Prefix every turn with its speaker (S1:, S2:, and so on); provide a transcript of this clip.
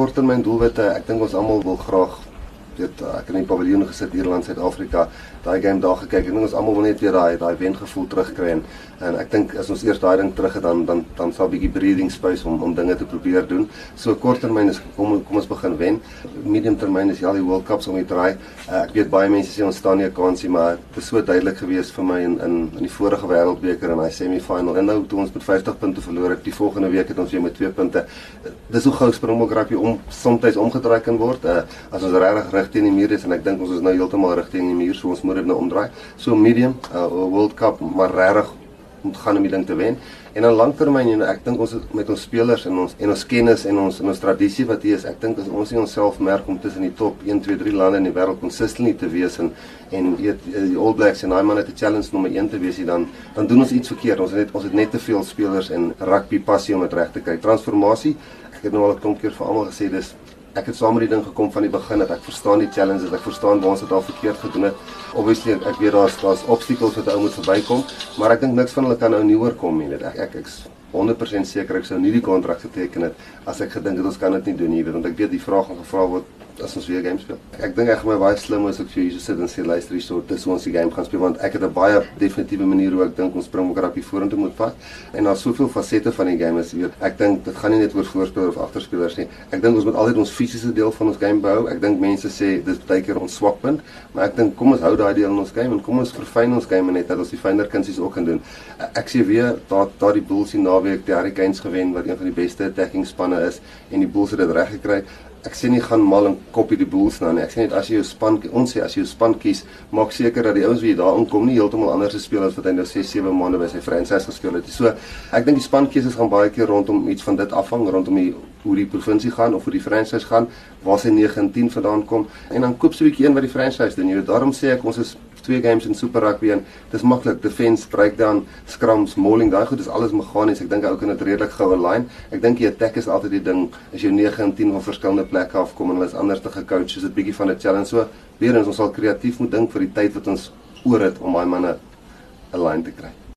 S1: korttermyn doelwitte, ek dink ons almal wil graag weet ek het in die paviljoen gesit Ierland Suid-Afrika daai game daar gekyk en ons almal wil net weer daai daai wen gevoel terugkry en, en ek dink as ons eers daai ding terug het dan dan dan sal 'n bietjie breathing space om om dinge te probeer doen. So korttermyn is kom kom ons begin wen. Medium termyn is ja die World Cups om te draai. Uh, ek weet baie mense sê ons staan nie 'n kansie maar dit is so duidelik gewees vir my in in in die vorige wêreldbeker en daai semi-final en nou toe ons met 50 punte verloor het die volgende week het ons weer met 2 punte. Dis hoe gou Springbok rugby om soms omgedraai kan word. Uh, as ons regtig rig teen die muur is en ek dink ons is nou heeltemal rig teen die muur so ons moet dit nou omdraai. So medium uh, World Cup maar regtig moet gaan om die ding te wen. En dan langtermyn en ek dink ons met ons spelers en ons en ons kennis en ons en ons tradisie wat hier is, ek dink as ons nie onsself merk om tussen die top 1 2 3 lande in die wêreld consistently te wees en en weet die All Blacks en daai manne te challenge nommer 1 te wees, dan dan doen ons iets verkeerd. Ons het net ons het net te veel spelers en rugby passie om dit reg te kry. Transformasie, ek het nou al 'n klomp keer vir almal gesê dis ek het saam met die ding gekom van die begin dat ek verstaan die challenges, ek verstaan waar ons dit al verkeerd gedoen het. Obviously ek weet daar's daar's obstacles wat ou moet verbykom, maar ek dink niks van hulle kan nou nie oorkom nie. Ek ek ek's 100% seker ek sou nie die kontrak geteken het as ek gedink het ons kan dit nie doen nie, want ek weet die vraag gaan gevra word as ons weer game speel. Ek dink ek gaan my baie slim as ek vir julle sit en sê luister hier so dis hoe ons die game gaan speel want ek het 'n baie definitiewe manier hoe ek dink ons Springbok rugby vorentoe moet vat en daar's soveel fasette van die game as jy weet. Ek dink dit gaan nie net oor voorspeler of agterspelers nie. Ek dink ons moet altyd ons fisiese deel van ons game behou. Ek dink mense sê dis baie keer ons swakpunt, maar ek dink kom ons hou daai deel in ons game en kom ons verfyn ons game net dat ons die fynere kunsies ook kan doen. Ek sê weer daar daardie Bulls die naweek die Hurricanes gewen wat een van die beste attacking spanne is en die Bulls het dit reg gekry ek sê nie gaan mal en kopie die boels nou nie. Ek sê net as jy jou span ons sê as jy jou span kies, maak seker dat die ouens wie daar inkom nie heeltemal anders as spelers wat hy nou 6, 7 maande by sy franchise gespeel het. So ek dink die span keuses gaan baie keer rondom iets van dit afhang rondom die hoe die provinsie gaan of hoe die franchise gaan, waar sy 9 en 10 vandaan kom en dan koop so 'n bietjie een wat die franchise doen. Jy weet daarom sê ek ons is twee games in Super Rugby en dis maklik. Defense breakdown scrums mauling daai goed is alles meganies. Ek dink ou kan dit redelik gou align. Ek dink die attack is altyd die ding. As jy 9 en 10 van verskillende plekke afkom en hulle is anders te gecoach is dit bietjie van 'n challenge. So weer eens ons sal kreatief moet dink vir die tyd wat ons oor het om daai manne align te kry